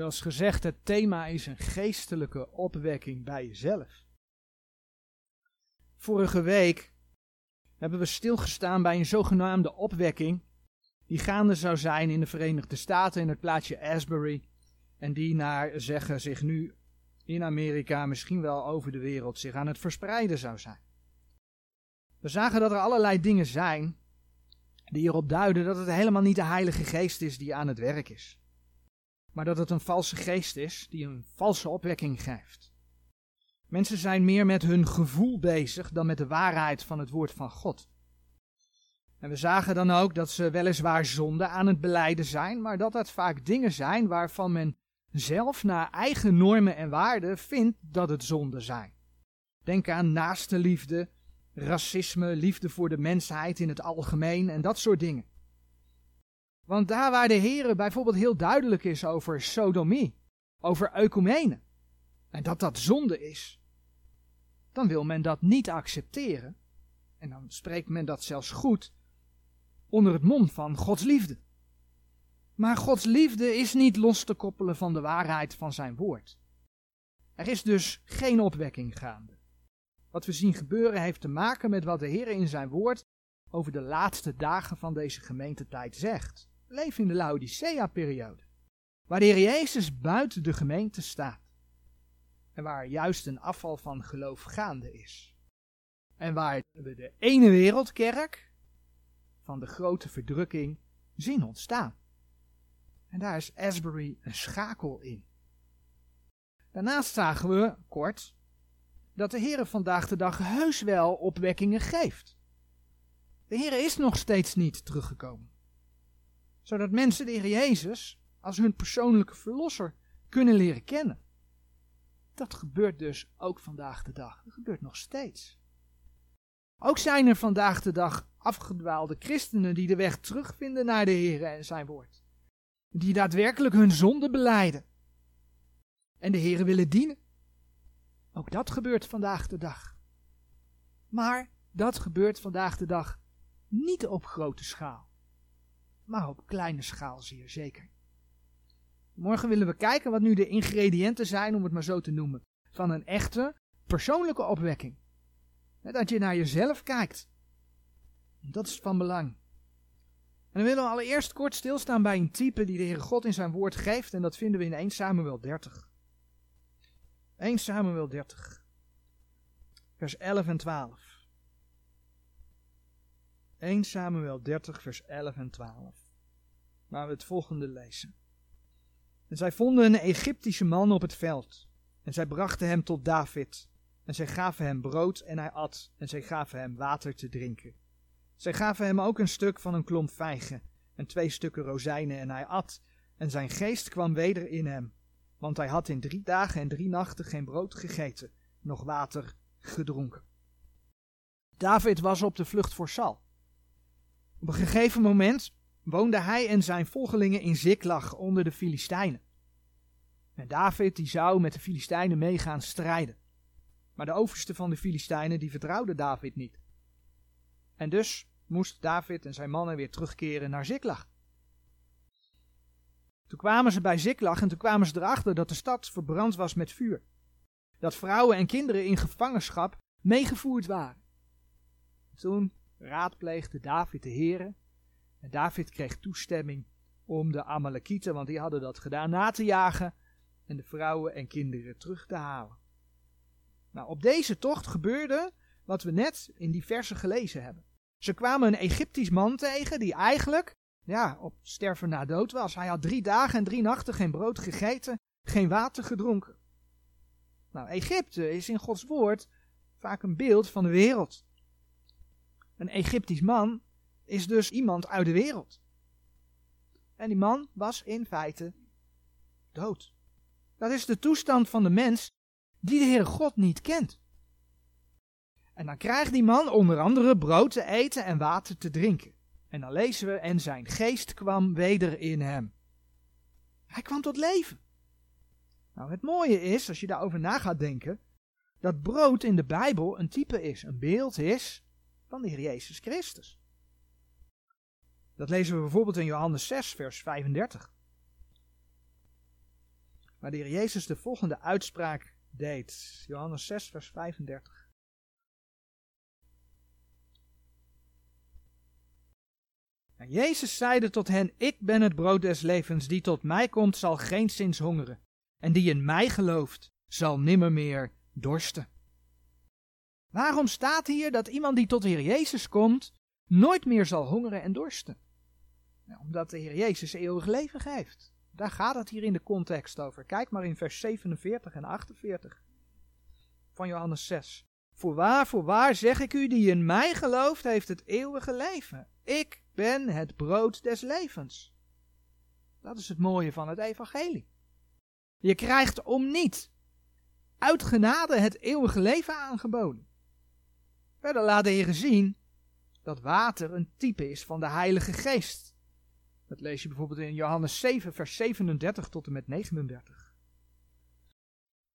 Zoals gezegd, het thema is een geestelijke opwekking bij jezelf. Vorige week hebben we stilgestaan bij een zogenaamde opwekking die gaande zou zijn in de Verenigde Staten in het plaatsje Asbury en die naar zeggen zich nu in Amerika, misschien wel over de wereld, zich aan het verspreiden zou zijn. We zagen dat er allerlei dingen zijn die erop duiden dat het helemaal niet de Heilige Geest is die aan het werk is. Maar dat het een valse geest is die een valse opwekking geeft. Mensen zijn meer met hun gevoel bezig dan met de waarheid van het woord van God. En we zagen dan ook dat ze weliswaar zonde aan het beleiden zijn, maar dat dat vaak dingen zijn waarvan men zelf naar eigen normen en waarden vindt dat het zonde zijn. Denk aan naaste liefde, racisme, liefde voor de mensheid in het algemeen en dat soort dingen. Want daar waar de Heer bijvoorbeeld heel duidelijk is over sodomie, over eukumene, en dat dat zonde is, dan wil men dat niet accepteren. En dan spreekt men dat zelfs goed onder het mom van Gods liefde. Maar Gods liefde is niet los te koppelen van de waarheid van zijn woord. Er is dus geen opwekking gaande. Wat we zien gebeuren heeft te maken met wat de Heer in zijn woord over de laatste dagen van deze gemeentetijd zegt. Leven in de Laodicea-periode, waar de Heer Jezus buiten de gemeente staat. En waar juist een afval van geloof gaande is. En waar we de ene wereldkerk van de grote verdrukking zien ontstaan. En daar is Asbury een schakel in. Daarnaast zagen we, kort, dat de Heer vandaag de dag heus wel opwekkingen geeft. De Heer is nog steeds niet teruggekomen. Zodat mensen de Heer Jezus als hun persoonlijke verlosser kunnen leren kennen. Dat gebeurt dus ook vandaag de dag. Dat gebeurt nog steeds. Ook zijn er vandaag de dag afgedwaalde christenen die de weg terugvinden naar de Heer en zijn woord. Die daadwerkelijk hun zonde beleiden. En de Heer willen dienen. Ook dat gebeurt vandaag de dag. Maar dat gebeurt vandaag de dag niet op grote schaal, maar op kleine schaal zeer zeker. Morgen willen we kijken wat nu de ingrediënten zijn, om het maar zo te noemen, van een echte persoonlijke opwekking. Dat je naar jezelf kijkt. Dat is van belang. En dan willen we allereerst kort stilstaan bij een type die de Heere God in zijn woord geeft, en dat vinden we in 1 Samuel 30. 1 Samuel 30, vers 11 en 12. 1 Samuel 30, vers 11 en 12. Waar we het volgende lezen. En zij vonden een Egyptische man op het veld. En zij brachten hem tot David. En zij gaven hem brood en hij at. En zij gaven hem water te drinken. Zij gaven hem ook een stuk van een klomp vijgen. En twee stukken rozijnen en hij at. En zijn geest kwam weder in hem want hij had in drie dagen en drie nachten geen brood gegeten, nog water gedronken. David was op de vlucht voor Sal. Op een gegeven moment woonde hij en zijn volgelingen in Ziklag onder de Filistijnen. En David die zou met de Filistijnen meegaan strijden. Maar de overste van de Filistijnen die vertrouwde David niet. En dus moest David en zijn mannen weer terugkeren naar Ziklag. Toen kwamen ze bij Ziklag en toen kwamen ze erachter dat de stad verbrand was met vuur. Dat vrouwen en kinderen in gevangenschap meegevoerd waren. Toen raadpleegde David de heren en David kreeg toestemming om de Amalekieten, want die hadden dat gedaan, na te jagen en de vrouwen en kinderen terug te halen. Nou, op deze tocht gebeurde wat we net in die versen gelezen hebben. Ze kwamen een Egyptisch man tegen die eigenlijk ja, op sterven na dood was. Hij had drie dagen en drie nachten geen brood gegeten, geen water gedronken. Nou, Egypte is in Gods woord vaak een beeld van de wereld. Een Egyptisch man is dus iemand uit de wereld. En die man was in feite dood. Dat is de toestand van de mens die de Heere God niet kent. En dan krijgt die man onder andere brood te eten en water te drinken. En dan lezen we, en zijn geest kwam weder in hem. Hij kwam tot leven. Nou, het mooie is, als je daarover na gaat denken, dat brood in de Bijbel een type is, een beeld is van de Heer Jezus Christus. Dat lezen we bijvoorbeeld in Johannes 6, vers 35. waar de Heer Jezus de volgende uitspraak deed. Johannes 6, vers 35. En Jezus zeide tot hen, ik ben het brood des levens, die tot mij komt zal geen zins hongeren, en die in mij gelooft zal nimmer meer dorsten. Waarom staat hier dat iemand die tot de Heer Jezus komt, nooit meer zal hongeren en dorsten? Nou, omdat de Heer Jezus eeuwig leven geeft. Daar gaat het hier in de context over. Kijk maar in vers 47 en 48 van Johannes 6. Voorwaar, voorwaar zeg ik u, die in mij gelooft, heeft het eeuwige leven. Ik ben het brood des levens. Dat is het mooie van het evangelie. Je krijgt om niet uit genade het eeuwige leven aangeboden. Verder laat de Heer zien dat water een type is van de Heilige Geest. Dat lees je bijvoorbeeld in Johannes 7, vers 37 tot en met 39.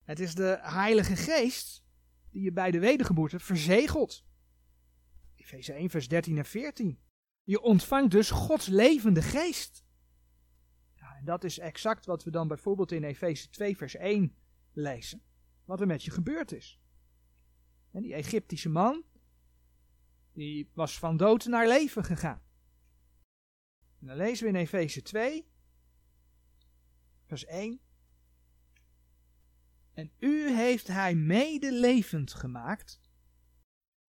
Het is de Heilige Geest die je bij de wedergeboorte verzegelt. Efeze 1, vers 13 en 14. Je ontvangt dus Gods levende geest. Ja, en dat is exact wat we dan bijvoorbeeld in Efeze 2, vers 1 lezen. Wat er met je gebeurd is. En die Egyptische man, die was van dood naar leven gegaan. En dan lezen we in Efeze 2, vers 1. En u heeft hij medelevend gemaakt,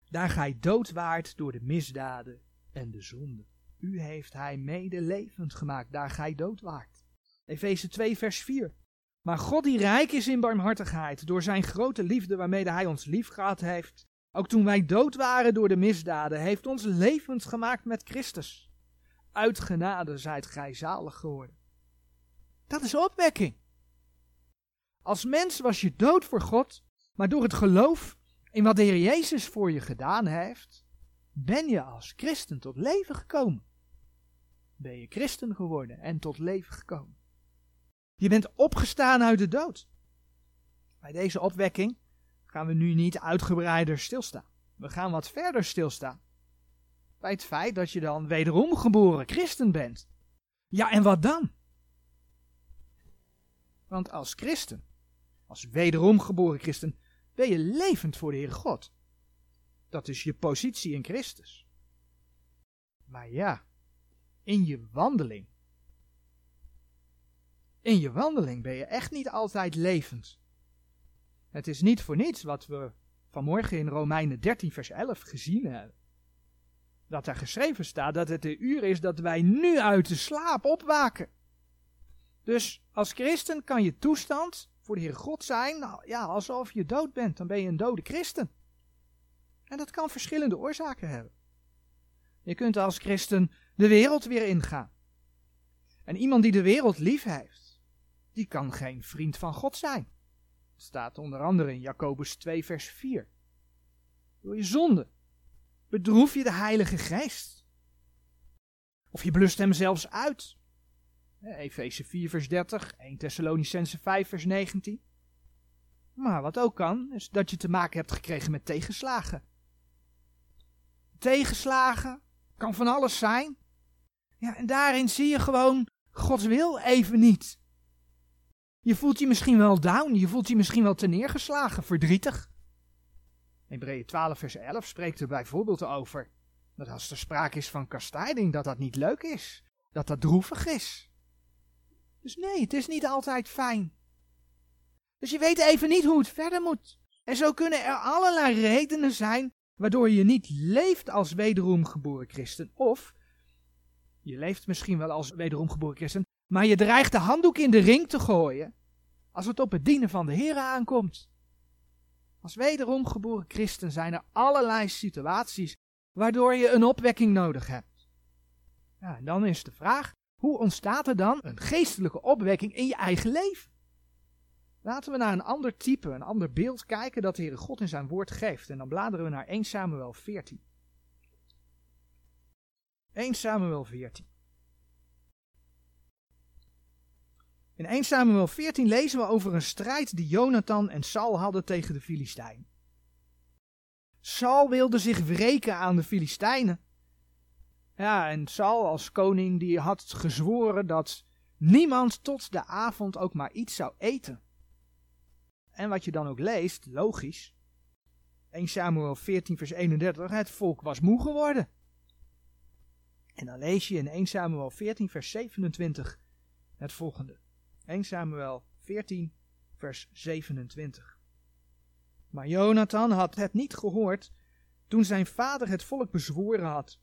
daar gij dood waart door de misdaden en de zonde. U heeft hij medelevend gemaakt, daar gij dood waart. Efeze 2, vers 4. Maar God die rijk is in barmhartigheid, door zijn grote liefde waarmede hij ons lief gehad heeft, ook toen wij dood waren door de misdaden, heeft ons levend gemaakt met Christus. Uit genade zijt gij zalig geworden. Dat is opwekking. Als mens was je dood voor God, maar door het geloof in wat de Heer Jezus voor je gedaan heeft, ben je als christen tot leven gekomen. Ben je christen geworden en tot leven gekomen. Je bent opgestaan uit de dood. Bij deze opwekking gaan we nu niet uitgebreider stilstaan. We gaan wat verder stilstaan. Bij het feit dat je dan wederom geboren christen bent. Ja, en wat dan? Want als christen, als wederom geboren christen, ben je levend voor de Heere God. Dat is je positie in Christus. Maar ja, in je wandeling. In je wandeling ben je echt niet altijd levend. Het is niet voor niets wat we vanmorgen in Romeinen 13, vers 11 gezien hebben. Dat daar geschreven staat dat het de uur is dat wij nu uit de slaap opwaken. Dus als christen kan je toestand voor de Heer God zijn, nou, ja, alsof je dood bent, dan ben je een dode christen. En dat kan verschillende oorzaken hebben. Je kunt als christen de wereld weer ingaan. En iemand die de wereld lief heeft, die kan geen vriend van God zijn. Staat onder andere in Jacobus 2, vers 4. Door je zonde bedroef je de Heilige Geest. Of je blust hem zelfs uit. Efeze 4, vers 30, 1 Thessalonicense 5, vers 19. Maar wat ook kan, is dat je te maken hebt gekregen met tegenslagen. Tegenslagen kan van alles zijn. Ja, en daarin zie je gewoon Gods wil even niet. Je voelt je misschien wel down, je voelt je misschien wel neergeslagen, verdrietig. Hebreeën 12 vers 11 spreekt er bijvoorbeeld over dat als er sprake is van kastijding, dat dat niet leuk is, dat dat droevig is. Dus nee, het is niet altijd fijn. Dus je weet even niet hoe het verder moet. En zo kunnen er allerlei redenen zijn waardoor je niet leeft als wederom geboren christen. Of je leeft misschien wel als wederom geboren christen, maar je dreigt de handdoek in de ring te gooien als het op het dienen van de Heer aankomt. Als wederom geboren christen zijn er allerlei situaties waardoor je een opwekking nodig hebt. Ja, en dan is de vraag, hoe ontstaat er dan een geestelijke opwekking in je eigen leven? Laten we naar een ander type, een ander beeld kijken dat de Heere God in zijn woord geeft. En dan bladeren we naar 1 Samuel 14. 1 Samuel 14. In 1 Samuel 14 lezen we over een strijd die Jonathan en Saul hadden tegen de Filistijnen. Saul wilde zich wreken aan de Filistijnen. Ja, en Saul als koning die had gezworen dat niemand tot de avond ook maar iets zou eten. En wat je dan ook leest, logisch. 1 Samuel 14 vers 31, het volk was moe geworden. En dan lees je in 1 Samuel 14 vers 27 het volgende. 1 Samuel 14 vers 27. Maar Jonathan had het niet gehoord toen zijn vader het volk bezworen had.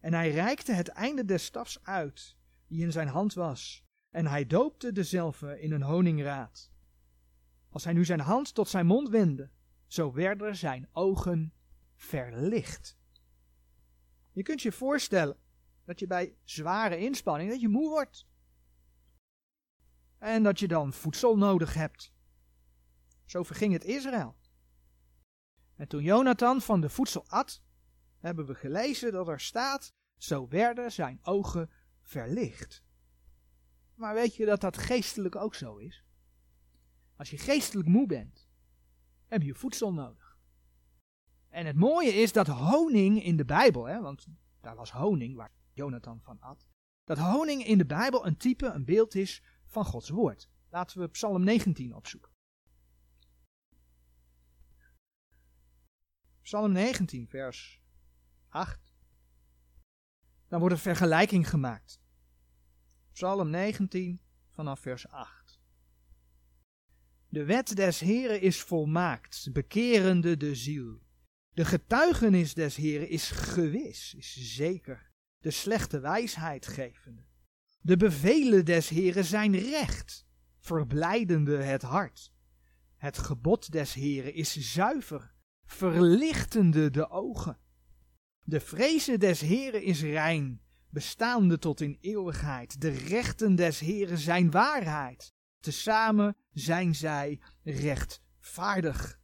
En hij reikte het einde des stafs uit, die in zijn hand was, en hij doopte dezelve in een honingraad. Als hij nu zijn hand tot zijn mond wendde, zo werden zijn ogen verlicht. Je kunt je voorstellen dat je bij zware inspanning dat je moe wordt. En dat je dan voedsel nodig hebt. Zo verging het Israël. En toen Jonathan van de voedsel at, hebben we gelezen dat er staat, zo werden zijn ogen verlicht. Maar weet je dat dat geestelijk ook zo is? Als je geestelijk moe bent, heb je voedsel nodig. En het mooie is dat honing in de Bijbel, hè, want daar was honing waar Jonathan van at, dat honing in de Bijbel een type, een beeld is van Gods woord. Laten we Psalm 19 opzoeken. Psalm 19, vers 8. Dan wordt een vergelijking gemaakt. Psalm 19 vanaf vers 8. De wet des Heren is volmaakt, bekerende de ziel. De getuigenis des Heren is gewis, is zeker, de slechte wijsheid gevende. De bevelen des Heren zijn recht, verblijdende het hart. Het gebod des Heren is zuiver, verlichtende de ogen. De vreze des Heren is rein, bestaande tot in eeuwigheid. De rechten des Heren zijn waarheid. Tezamen zijn zij rechtvaardig.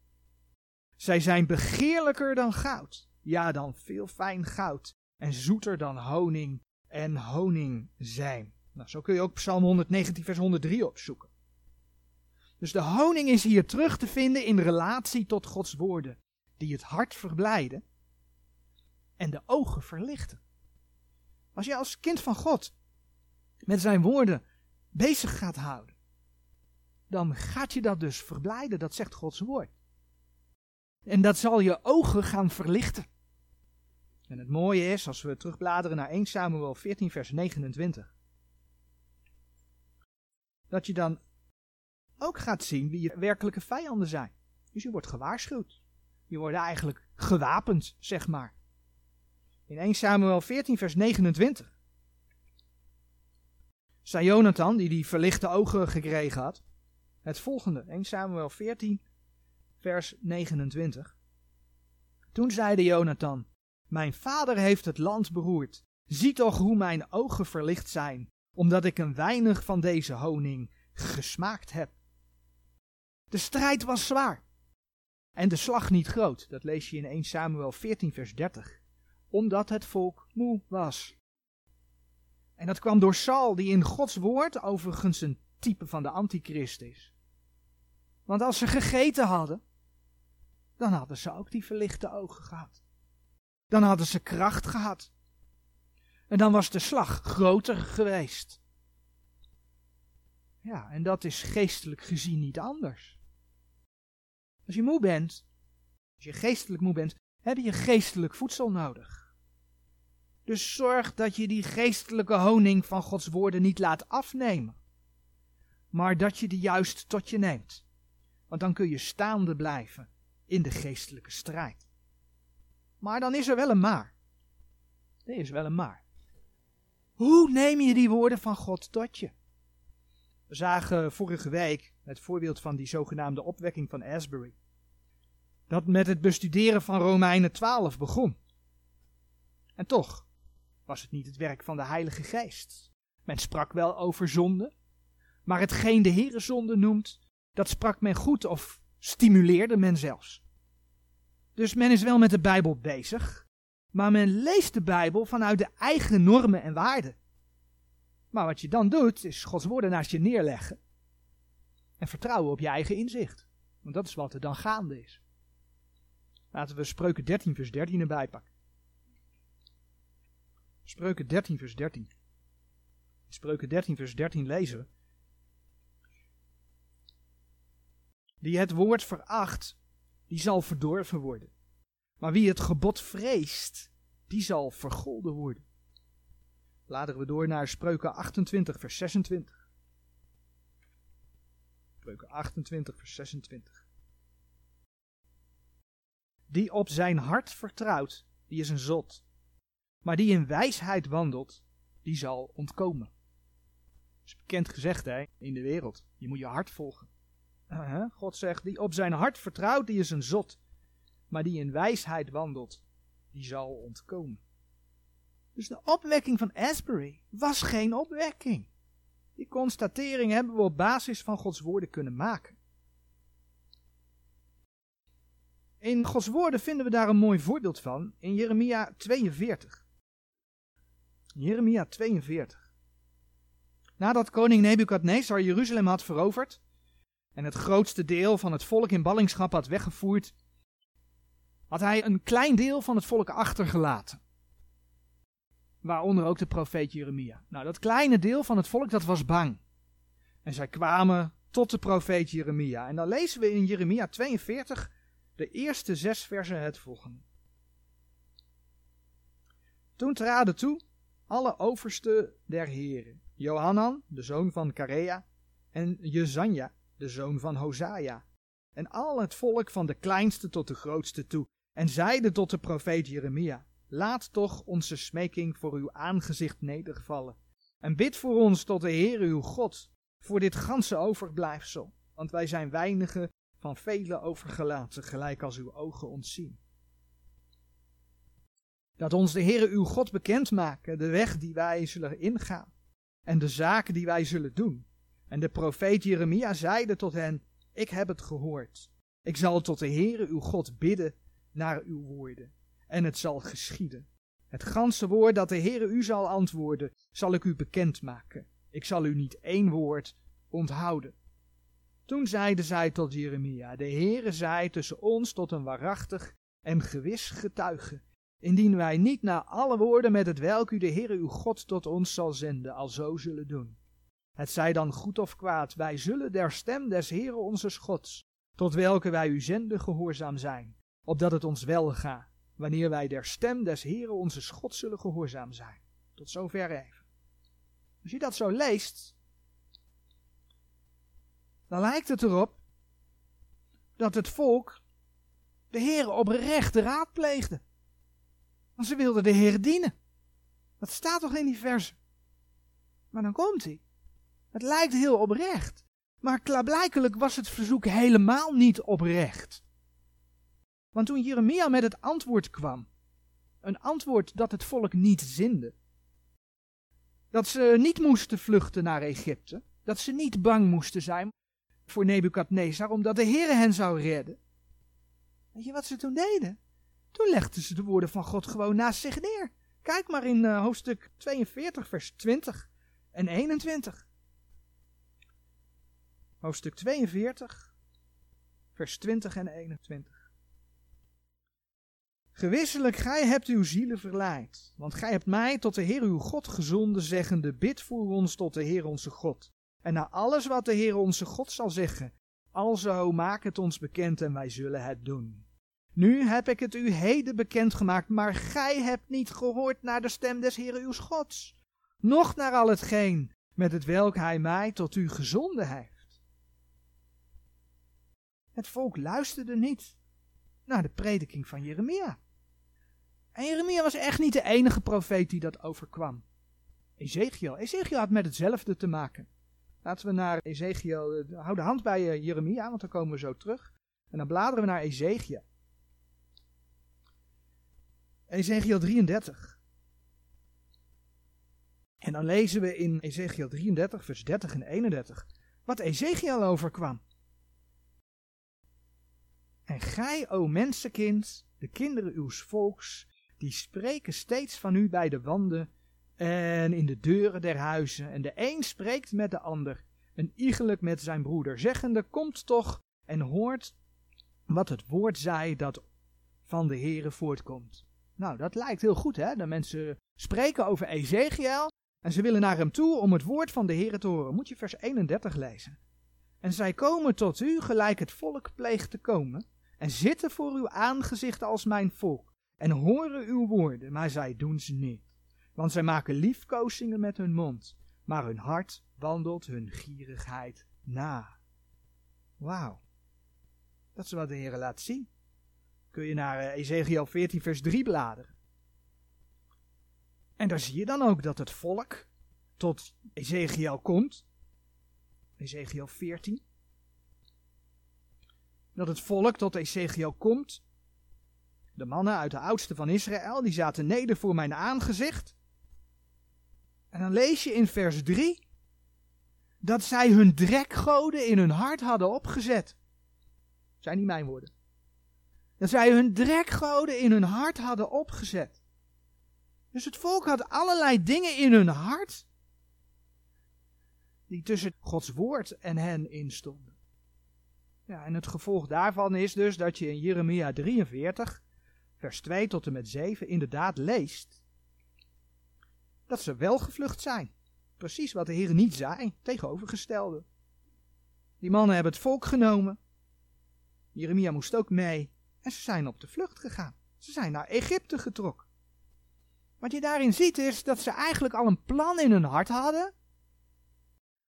Zij zijn begeerlijker dan goud, ja dan veel fijn goud, en zoeter dan honing en honing zijn. Nou, zo kun je ook Psalm 119, vers 103 opzoeken. Dus de honing is hier terug te vinden in relatie tot Gods woorden, die het hart verblijden en de ogen verlichten. Als je als kind van God met zijn woorden bezig gaat houden, dan gaat je dat dus verblijden, dat zegt Gods woord. En dat zal je ogen gaan verlichten. En het mooie is, als we terugbladeren naar 1 Samuel 14, vers 29, dat je dan ook gaat zien wie je werkelijke vijanden zijn. Dus je wordt gewaarschuwd. Je wordt eigenlijk gewapend, zeg maar. In 1 Samuel 14, vers 29. Zei Jonathan, die die verlichte ogen gekregen had, het volgende. 1 Samuel 14, vers 29. Toen zeide Jonathan, mijn vader heeft het land beroerd. Zie toch hoe mijn ogen verlicht zijn, omdat ik een weinig van deze honing gesmaakt heb. De strijd was zwaar en de slag niet groot. Dat lees je in 1 Samuel 14, vers 30 omdat het volk moe was. En dat kwam door Saul, die in Gods woord overigens een type van de antichrist is. Want als ze gegeten hadden, dan hadden ze ook die verlichte ogen gehad. Dan hadden ze kracht gehad. En dan was de slag groter geweest. Ja, en dat is geestelijk gezien niet anders. Als je moe bent, als je geestelijk moe bent, heb je geestelijk voedsel nodig. Dus zorg dat je die geestelijke honing van Gods woorden niet laat afnemen. Maar dat je die juist tot je neemt. Want dan kun je staande blijven in de geestelijke strijd. Maar dan is er wel een maar. Er is wel een maar. Hoe neem je die woorden van God tot je? We zagen vorige week het voorbeeld van die zogenaamde opwekking van Asbury. Dat met het bestuderen van Romeinen 12 begon. En toch, was het niet het werk van de Heilige Geest. Men sprak wel over zonde, maar hetgeen de Heere zonde noemt, dat sprak men goed of stimuleerde men zelfs. Dus men is wel met de Bijbel bezig, maar men leest de Bijbel vanuit de eigen normen en waarden. Maar wat je dan doet, is Gods woorden naast je neerleggen en vertrouwen op je eigen inzicht. Want dat is wat er dan gaande is. Laten we Spreuken 13 vers 13 erbij pakken. Spreuken 13, vers 13. Spreuken 13, vers 13 lezen Die het woord veracht, die zal verdorven worden. Maar wie het gebod vreest, die zal vergolden worden. Bladeren we door naar Spreuken 28, vers 26. Spreuken 28, vers 26. Die op zijn hart vertrouwt, die is een zot. Maar die in wijsheid wandelt, die zal ontkomen. Dat is bekend gezegd hè, in de wereld. Je moet je hart volgen. God zegt, die op zijn hart vertrouwt, die is een zot. Maar die in wijsheid wandelt, die zal ontkomen. Dus de opwekking van Asbury was geen opwekking. Die constatering hebben we op basis van Gods woorden kunnen maken. In Gods woorden vinden we daar een mooi voorbeeld van in Jeremia 42. Jeremia 42. Nadat koning Nebukadnezar Jeruzalem had veroverd en het grootste deel van het volk in ballingschap had weggevoerd, had hij een klein deel van het volk achtergelaten. Waaronder ook de profeet Jeremia. Nou, dat kleine deel van het volk dat was bang. En zij kwamen tot de profeet Jeremia. En dan lezen we in Jeremia 42 de eerste zes versen het volgende. Toen traden toe alle oversten der heren, Johanan, de zoon van Karea, en Jezanja, de zoon van Hosaja, en al het volk van de kleinste tot de grootste toe, en zeiden tot de profeet Jeremia, laat toch onze smeking voor uw aangezicht nedervallen, en bid voor ons tot de Heere uw God, voor dit ganse overblijfsel, want wij zijn weinigen van vele overgelaten, gelijk als uw ogen ontzien. Dat ons de Heere uw God bekend maken, de weg die wij zullen ingaan, en de zaken die wij zullen doen. En de profeet Jeremia zeide tot hen, ik heb het gehoord. Ik zal tot de Heere uw God bidden naar uw woorden. En het zal geschieden. Het ganse woord dat de Heere u zal antwoorden, zal ik u bekend maken. Ik zal u niet één woord onthouden. Toen zeiden zij tot Jeremia, de Heere zei tussen ons tot een waarachtig en gewis getuige, indien wij niet naar alle woorden met het welk u de Heere uw God tot ons zal zenden, al zo zullen doen. Het zij dan goed of kwaad, wij zullen der stem des Heere onze Gods, tot welke wij u zenden, gehoorzaam zijn, opdat het ons wel gaat, wanneer wij der stem des Heere onze God zullen gehoorzaam zijn. Tot zover even. Als je dat zo leest, dan lijkt het erop dat het volk de Heer oprecht raadpleegde. Want ze wilden de Heer dienen. Dat staat toch in die verse. Maar dan komt hij. Het lijkt heel oprecht. Maar klaarblijkelijk was het verzoek helemaal niet oprecht. Want toen Jeremia met het antwoord kwam, een antwoord dat het volk niet zinde, dat ze niet moesten vluchten naar Egypte, dat ze niet bang moesten zijn voor Nebukadnezar, omdat de Heer hen zou redden. Weet je wat ze toen deden? Toen legden ze de woorden van God gewoon naast zich neer. Kijk maar in uh, hoofdstuk 42, vers 20 en 21. Hoofdstuk 42, vers 20 en 21. Gewisselijk, gij hebt uw zielen verleid, want gij hebt mij tot de Heer uw God gezonden, zeggende, bid voor ons tot de Heer onze God. En na alles wat de Heer onze God zal zeggen, alzo maak het ons bekend en wij zullen het doen. Nu heb ik het u heden bekendgemaakt, maar gij hebt niet gehoord naar de stem des Heer uw Gods, noch naar al hetgeen met het welk hij mij tot u gezonden heeft. Het volk luisterde niet naar de prediking van Jeremia. En Jeremia was echt niet de enige profeet die dat overkwam. Ezekiel, Ezekiel had met hetzelfde te maken. Laten we naar Ezekiel, uh, hou de hand bij uh, Jeremia, want dan komen we zo terug. En dan bladeren we naar Ezekiel. Ezekiel 33. En dan lezen we in Ezekiel 33, vers 30 en 31, wat Ezekiel overkwam. En gij, o mensenkind, de kinderen uws volks, die spreken steeds van u bij de wanden en in de deuren der huizen. En de een spreekt met de ander, en iegelijk met zijn broeder, zeggende, komt toch en hoort wat het woord zei dat van de Heere voortkomt. Nou, dat lijkt heel goed, hè? De mensen spreken over Ezekiel En ze willen naar hem toe om het woord van de Heer te horen. Moet je vers 31 lezen. En zij komen tot u gelijk het volk pleegt te komen. En zitten voor uw aangezicht als mijn volk. En horen uw woorden, maar zij doen ze niet. Want zij maken liefkozingen met hun mond. Maar hun hart wandelt hun gierigheid na. Wauw. Dat is wat de Heer laat zien. Kun je naar eh, Ezekiel 14, vers 3 bladeren. En daar zie je dan ook dat het volk tot Ezekiel komt. Ezekiel 14. Dat het volk tot Ezekiel komt. De mannen uit de oudste van Israël, die zaten neder voor mijn aangezicht. En dan lees je in vers 3 dat zij hun drekgoden in hun hart hadden opgezet. Zijn niet mijn woorden. Dat zij hun drekgoden in hun hart hadden opgezet. Dus het volk had allerlei dingen in hun hart die tussen Gods woord en hen instonden. Ja, en het gevolg daarvan is dus dat je in Jeremia 43, vers 2 tot en met 7 inderdaad leest dat ze wel gevlucht zijn. Precies wat de Heer niet zei, tegenovergestelde. Die mannen hebben het volk genomen. Jeremia moest ook mee. En ze zijn op de vlucht gegaan. Ze zijn naar Egypte getrokken. Wat je daarin ziet is dat ze eigenlijk al een plan in hun hart hadden.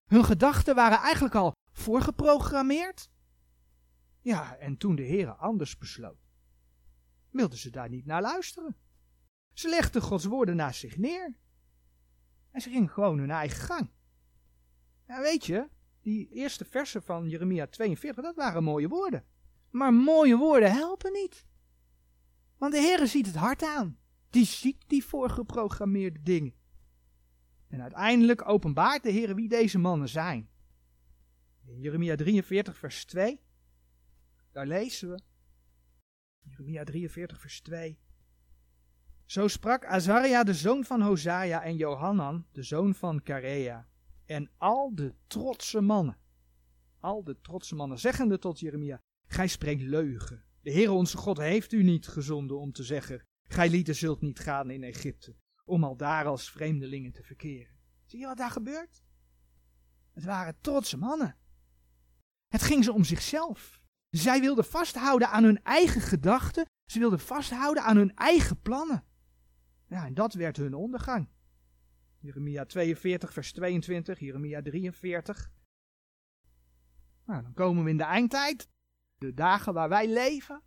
Hun gedachten waren eigenlijk al voorgeprogrammeerd. Ja, en toen de Heer anders besloot, wilden ze daar niet naar luisteren. Ze legden Gods woorden naast zich neer. En ze gingen gewoon hun eigen gang. Ja, weet je, die eerste versen van Jeremia 42, dat waren mooie woorden. Maar mooie woorden helpen niet. Want de Heer ziet het hart aan. Die ziet die voorgeprogrammeerde dingen. En uiteindelijk openbaart de Heer wie deze mannen zijn. In Jeremia 43, vers 2, daar lezen we. Jeremia 43, vers 2. Zo sprak Azaria, de zoon van Hosaja, en Johanan, de zoon van Karea, en al de trotse mannen, al de trotse mannen, zeggende tot Jeremia, gij spreekt leugen. De Heere onze God heeft u niet gezonden om te zeggen, gij lieden zult niet gaan in Egypte, om al daar als vreemdelingen te verkeren. Zie je wat daar gebeurt? Het waren trotse mannen. Het ging ze om zichzelf. Zij wilden vasthouden aan hun eigen gedachten, ze wilden vasthouden aan hun eigen plannen. Ja, en dat werd hun ondergang. Jeremia 42, vers 22, Jeremia 43. Nou, dan komen we in de eindtijd, de dagen waar wij leven.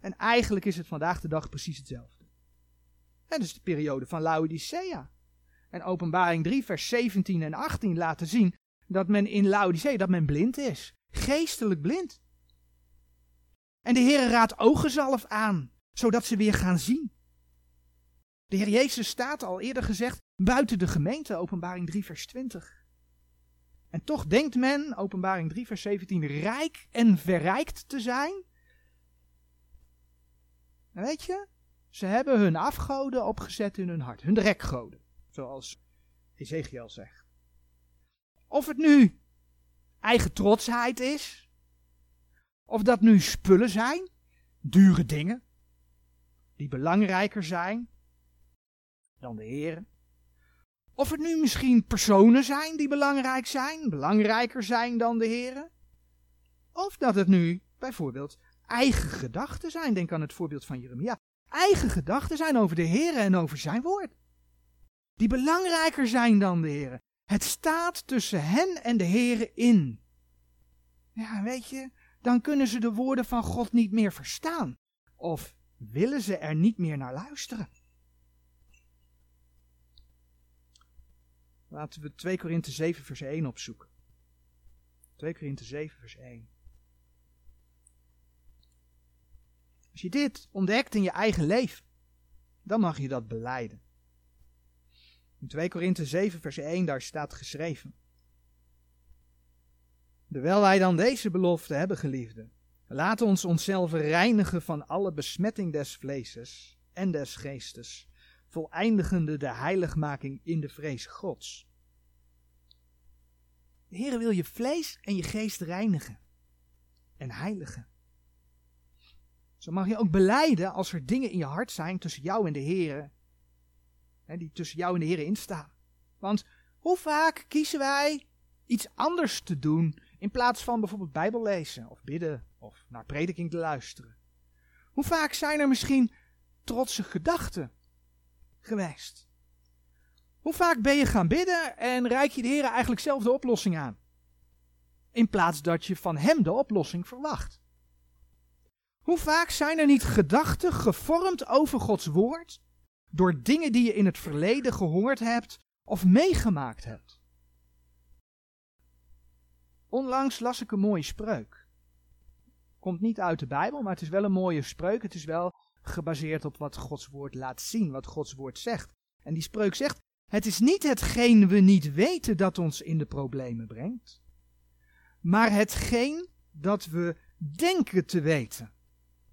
En eigenlijk is het vandaag de dag precies hetzelfde. En is de periode van Laodicea. En openbaring 3, vers 17 en 18 laten zien dat men in Laodicea, dat men blind is. Geestelijk blind. En de Heer raadt ogenzalf aan, zodat ze weer gaan zien. De Heer Jezus staat al eerder gezegd buiten de gemeente, openbaring 3 vers 20. En toch denkt men, openbaring 3 vers 17, rijk en verrijkt te zijn. En weet je, ze hebben hun afgoden opgezet in hun hart, hun drekgoden, zoals Ezekiel zegt. Of het nu eigen trotsheid is, of dat nu spullen zijn, dure dingen, die belangrijker zijn dan de Heer. Of het nu misschien personen zijn die belangrijk zijn, belangrijker zijn dan de Heer. Of dat het nu bijvoorbeeld eigen gedachten zijn. Denk aan het voorbeeld van Jeremia. Eigen gedachten zijn over de Heer en over zijn woord. Die belangrijker zijn dan de Heer. Het staat tussen hen en de Heer in. Ja, weet je, dan kunnen ze de woorden van God niet meer verstaan. Of willen ze er niet meer naar luisteren. Laten we 2 Korinthe 7 vers 1 opzoeken. 2 Korinthe 7 vers 1. Als je dit ontdekt in je eigen leven, dan mag je dat beleiden. In 2 Korinthe 7 vers 1 daar staat geschreven. Terwijl wij dan deze belofte hebben, geliefden, laten ons onszelf reinigen van alle besmetting des vleeses en des geestes, voleindigende de heiligmaking in de vrees Gods. De Heer wil je vlees en je geest reinigen en heiligen. Zo mag je ook beleiden als er dingen in je hart zijn tussen jou en de Heer, die tussen jou en de Heer instaan. Want hoe vaak kiezen wij iets anders te doen in plaats van bijvoorbeeld Bijbel lezen of bidden of naar prediking te luisteren? Hoe vaak zijn er misschien trotse gedachten geweest? Hoe vaak ben je gaan bidden en reik je de Heer eigenlijk zelf de oplossing aan? In plaats dat je van Hem de oplossing verwacht. Hoe vaak zijn er niet gedachten gevormd over Gods woord door dingen die je in het verleden gehoord hebt of meegemaakt hebt? Onlangs las ik een mooie spreuk. Komt niet uit de Bijbel, maar het is wel een mooie spreuk. Het is wel gebaseerd op wat Gods woord laat zien, wat Gods woord zegt. En die spreuk zegt: Het is niet hetgeen we niet weten dat ons in de problemen brengt, maar hetgeen dat we denken te weten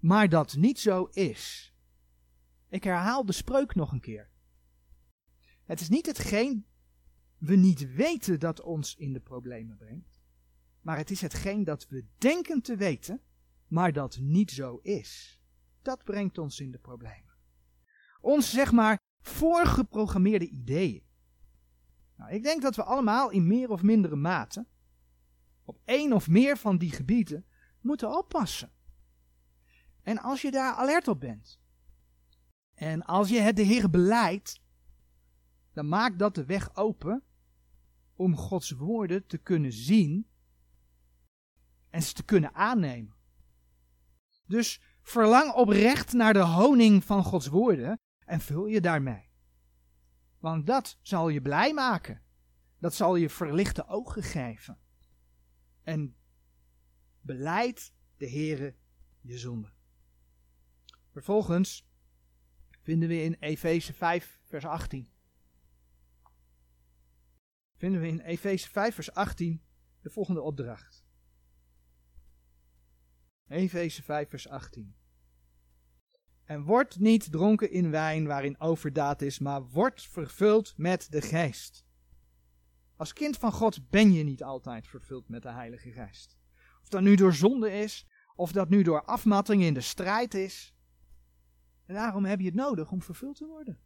maar dat niet zo is. Ik herhaal de spreuk nog een keer. Het is niet hetgeen we niet weten dat ons in de problemen brengt, maar het is hetgeen dat we denken te weten, maar dat niet zo is. Dat brengt ons in de problemen. Ons, zeg maar, voorgeprogrammeerde ideeën. Nou, ik denk dat we allemaal in meer of mindere mate op één of meer van die gebieden moeten oppassen. En als je daar alert op bent. En als je het de Heer beleidt. Dan maakt dat de weg open. Om Gods woorden te kunnen zien. En ze te kunnen aannemen. Dus verlang oprecht naar de honing van Gods woorden. En vul je daarmee. Want dat zal je blij maken. Dat zal je verlichte ogen geven. En beleid de Heere je zonde. Vervolgens vinden we in Efeze 5, vers 18. Vinden we in Efeze 5, vers 18 de volgende opdracht. Efeze 5, vers 18. En word niet dronken in wijn waarin overdaad is, maar word vervuld met de geest. Als kind van God ben je niet altijd vervuld met de Heilige Geest. Of dat nu door zonde is, of dat nu door afmatting in de strijd is. En daarom heb je het nodig om vervuld te worden.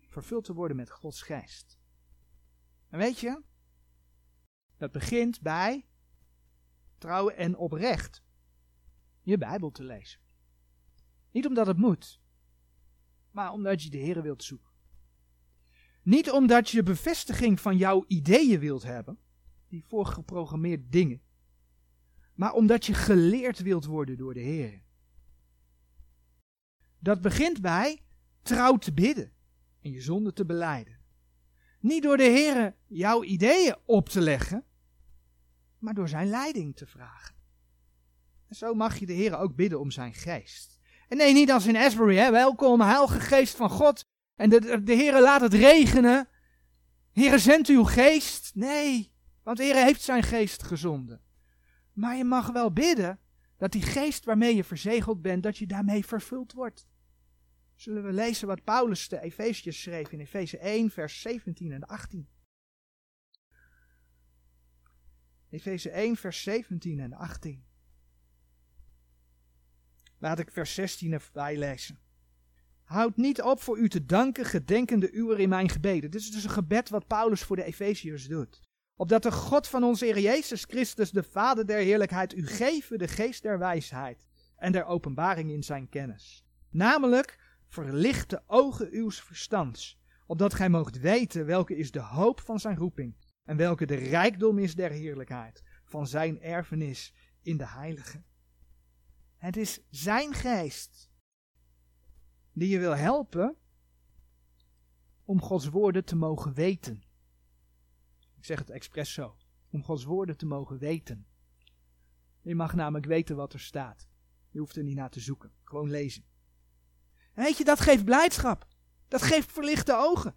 Vervuld te worden met Gods geest. En weet je, dat begint bij trouw en oprecht je Bijbel te lezen. Niet omdat het moet, maar omdat je de Heer wilt zoeken. Niet omdat je bevestiging van jouw ideeën wilt hebben, die voorgeprogrammeerde dingen, maar omdat je geleerd wilt worden door de Heer. Dat begint bij trouw te bidden en je zonde te beleiden. Niet door de Heer jouw ideeën op te leggen, maar door zijn leiding te vragen. En zo mag je de Heer ook bidden om zijn geest. En nee, niet als in Asbury, hè, welkom, heilige geest van God. En de, de, Heer laat het regenen. Heer, zendt uw geest. Nee, want de Heer heeft zijn geest gezonden. Maar je mag wel bidden dat die geest waarmee je verzegeld bent, dat je daarmee vervuld wordt. Zullen we lezen wat Paulus de Efeziërs schreef in Efeze 1, vers 17 en 18. Efeze 1, vers 17 en 18. Laat ik vers 16 erbij lezen. Houd niet op voor u te danken, gedenkende uwer in mijn gebeden. Dit is dus een gebed wat Paulus voor de Efeziërs doet. Opdat de God van onze Heer Jezus Christus, de Vader der heerlijkheid, u geven de geest der wijsheid en der openbaring in zijn kennis. Namelijk, verlicht de ogen uws verstands, opdat gij moogt weten welke is de hoop van zijn roeping en welke de rijkdom is der heerlijkheid van zijn erfenis in de heilige. Het is zijn geest die je wil helpen om Gods woorden te mogen weten. Ik zeg het expres zo. Om Gods woorden te mogen weten. Je mag namelijk weten wat er staat. Je hoeft er niet naar te zoeken. Gewoon lezen. En weet je, dat geeft blijdschap. Dat geeft verlichte ogen.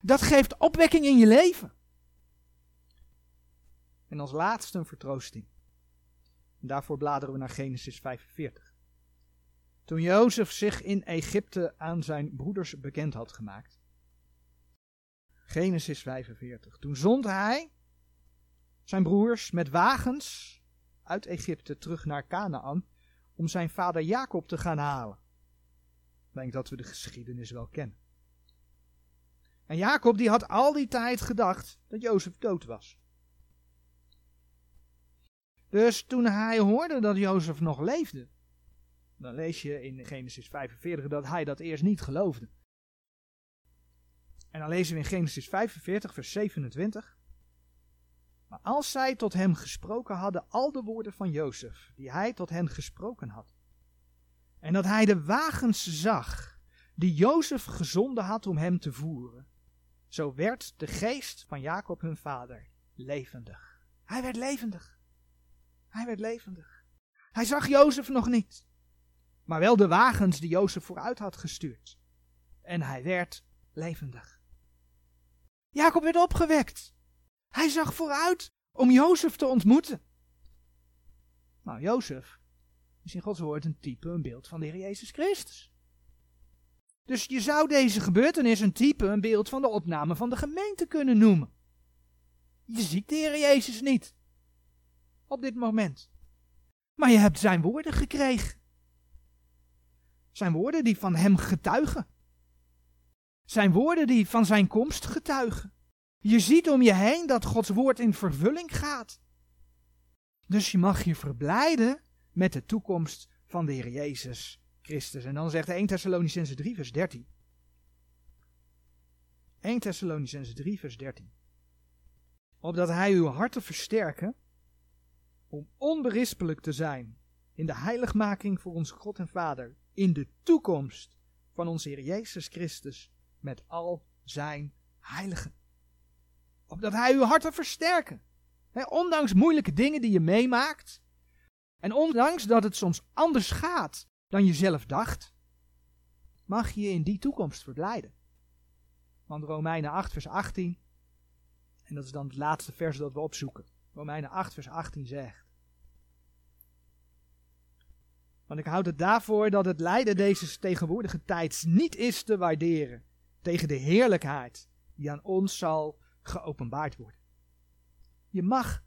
Dat geeft opwekking in je leven. En als laatste een vertroosting. En daarvoor bladeren we naar Genesis 45. Toen Jozef zich in Egypte aan zijn broeders bekend had gemaakt, Genesis 45. Toen zond hij zijn broers met wagens uit Egypte terug naar Canaan om zijn vader Jacob te gaan halen. Ik denk dat we de geschiedenis wel kennen. En Jacob die had al die tijd gedacht dat Jozef dood was. Dus toen hij hoorde dat Jozef nog leefde, dan lees je in Genesis 45 dat hij dat eerst niet geloofde. En dan lezen we in Genesis 45, vers 27. Maar als zij tot hem gesproken hadden al de woorden van Jozef, die hij tot hen gesproken had, en dat hij de wagens zag, die Jozef gezonden had om hem te voeren, zo werd de geest van Jacob hun vader levendig. Hij werd levendig. Hij werd levendig. Hij zag Jozef nog niet, maar wel de wagens die Jozef vooruit had gestuurd. En hij werd levendig. Jacob werd opgewekt. Hij zag vooruit om Jozef te ontmoeten. Nou, Jozef is in Gods woord een type, een beeld van de Heer Jezus Christus. Dus je zou deze gebeurtenis een type, een beeld van de opname van de gemeente kunnen noemen. Je ziet de Heer Jezus niet. Op dit moment. Maar je hebt zijn woorden gekregen. Zijn woorden die van hem getuigen. Zijn woorden die van zijn komst getuigen. Je ziet om je heen dat Gods woord in vervulling gaat. Dus je mag je verblijden met de toekomst van de Heer Jezus Christus. En dan zegt 1 Thessalonicense 3 vers 13. 1 Thessalonicense 3 vers 13. Opdat hij uw harten versterken om onberispelijk te zijn in de heiligmaking voor onze God en Vader in de toekomst van onze Heer Jezus Christus met al zijn heiligen. Opdat hij uw harten versterken. ondanks moeilijke dingen die je meemaakt. En ondanks dat het soms anders gaat dan je zelf dacht. Mag je je in die toekomst verblijden. Want Romeinen 8 vers 18. En dat is dan het laatste vers dat we opzoeken. Romeinen 8 vers 18 zegt. Want ik houd het daarvoor dat het lijden deze tegenwoordige tijds niet is te waarderen tegen de heerlijkheid die aan ons zal geopenbaard worden. Je mag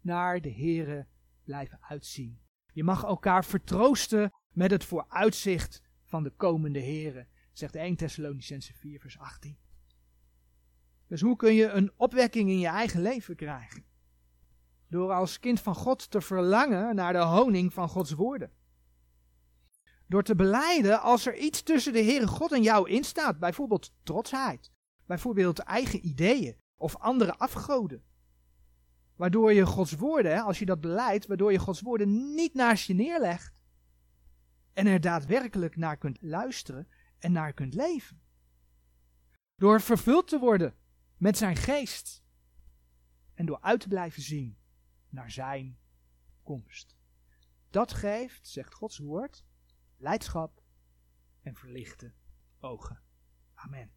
naar de Here blijven uitzien. Je mag elkaar vertroosten met het vooruitzicht van de komende Here, zegt 1 Thessalonicense 4 vers 18. Dus hoe kun je een opwekking in je eigen leven krijgen? Door als kind van God te verlangen naar de honing van Gods woorden. Door te beleiden als er iets tussen de Heere God en jou instaat, bijvoorbeeld trotsheid, bijvoorbeeld eigen ideeën of andere afgoden. Waardoor je Gods woorden, als je dat beleidt, waardoor je Gods woorden niet naast je neerlegt. En er daadwerkelijk naar kunt luisteren en naar kunt leven. Door vervuld te worden met zijn geest. En door uit te blijven zien naar zijn komst. Dat geeft, zegt Gods woord, leidschap en verlichte ogen. Amen.